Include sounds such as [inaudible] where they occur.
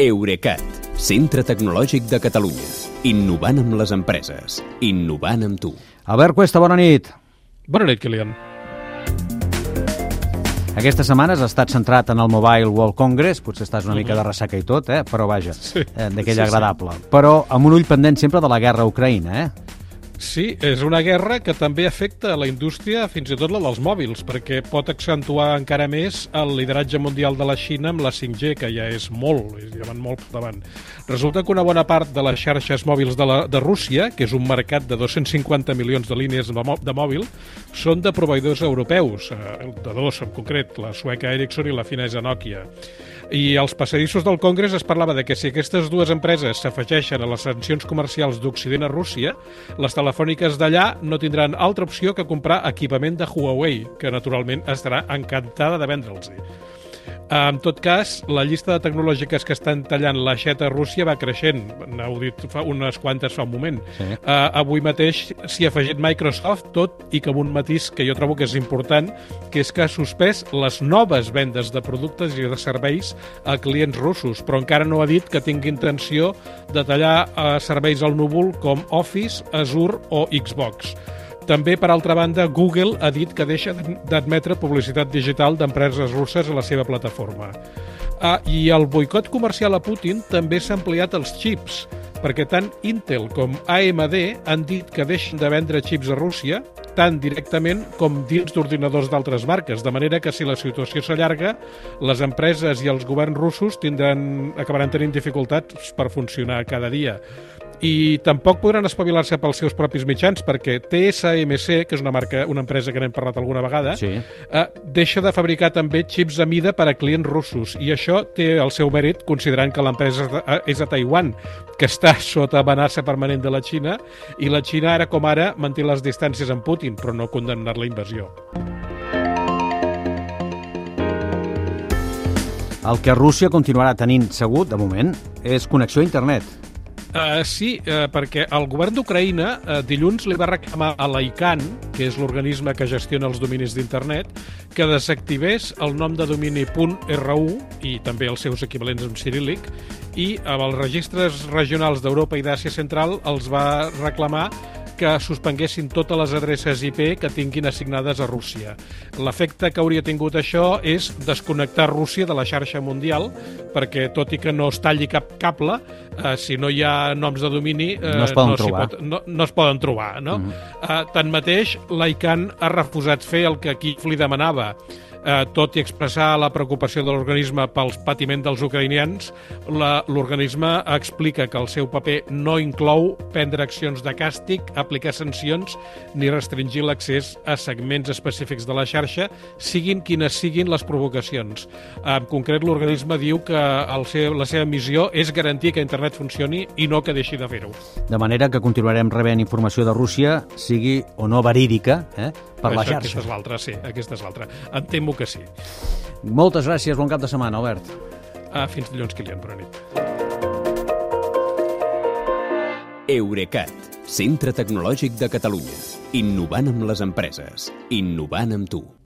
Eurecat, centre tecnològic de Catalunya. Innovant amb les empreses. Innovant amb tu. Albert Cuesta, bona nit. Bona nit, Kilian. Aquesta setmana has estat centrat en el Mobile World Congress, potser estàs una mica de ressaca i tot, eh? però vaja, Sí. eh, d'aquell Sí, sí. agradable. Però amb un ull pendent sempre de la guerra a Ucraïna, eh? Sí, és una guerra que també afecta la indústria, fins i tot la dels mòbils, perquè pot accentuar encara més el lideratge mundial de la Xina amb la 5G, que ja és molt, ja van molt davant. Resulta que una bona part de les xarxes mòbils de, la, de Rússia, que és un mercat de 250 milions de línies de, de mòbil, són de proveïdors europeus, eh, de dos en concret, la sueca Ericsson i la finesa Nokia. I als passadissos del Congrés es parlava de que si aquestes dues empreses s'afegeixen a les sancions comercials d'Occident a Rússia, les telefòniques d'allà no tindran altra opció que comprar equipament de Huawei, que naturalment estarà encantada de vendre'ls. En tot cas, la llista de tecnològiques que estan tallant l'aixeta a Rússia va creixent. N'heu dit fa unes quantes fa un moment. Sí. Uh, avui mateix s'hi ha afegit Microsoft, tot i que amb un matís que jo trobo que és important, que és que ha suspès les noves vendes de productes i de serveis a clients russos, però encara no ha dit que tingui intenció de tallar uh, serveis al núvol com Office, Azure o Xbox. També, per altra banda, Google ha dit que deixa d'admetre publicitat digital d'empreses russes a la seva plataforma. Ah, I el boicot comercial a Putin també s'ha ampliat als xips, perquè tant Intel com AMD han dit que deixen de vendre xips a Rússia, tant directament com dins d'ordinadors d'altres marques, de manera que si la situació s'allarga, les empreses i els governs russos tindran, acabaran tenint dificultats per funcionar cada dia i tampoc podran espavilar-se pels seus propis mitjans perquè TSMC, que és una marca, una empresa que n'hem parlat alguna vegada, Sí. eh, deixa de fabricar també xips a mida per a clients russos i això té el seu mèrit considerant que l'empresa és a- a Taiwan, que està [laughs] sota amenaça permanent de la Xina i la Xina ara com ara manté les distàncies amb Putin però no condemnar la invasió. El que Rússia continuarà tenint segur, de moment, és connexió a internet. Uh, sí, uh, perquè el govern d'Ucraïna uh, dilluns li va reclamar a l'ICANN, que és l'organisme que gestiona els dominis d'internet, que desactivés el nom de domini .ru i també els seus equivalents en ciríl·lic i amb els registres regionals d'Europa i d'Àsia Central els va reclamar que suspenguessin totes les adreces IP que tinguin assignades a Rússia. L'efecte que hauria tingut això és desconnectar Rússia de la xarxa mundial, perquè tot i que no es talli cap cable, eh, si no hi ha noms de domini... Eh, No es poden s'hi trobar. Pot, no, no es poden trobar, no? Mm -hmm. eh, tanmateix, l'ICANN ha refusat fer el que aquí li demanava, eh, tot i expressar la preocupació de l'organisme pels patiment dels ucraïnians, l'organisme explica que el seu paper no inclou prendre accions de càstig, aplicar sancions ni restringir l'accés a segments específics de la xarxa, siguin quines siguin les provocacions. En concret, l'organisme diu que el seu, la seva missió és garantir que internet funcioni i no que deixi de fer-ho. De manera que continuarem rebent informació de Rússia, sigui o no verídica, eh, per la Això, xarxa. Aquesta és l'altra, sí, aquesta és l'altra. Em temo que sí. Moltes gràcies, bon cap de setmana, Albert. Ah, fins dilluns, Kilian, bona nit. Eurecat, centre tecnològic de Catalunya. Innovant amb les empreses. Innovant amb tu.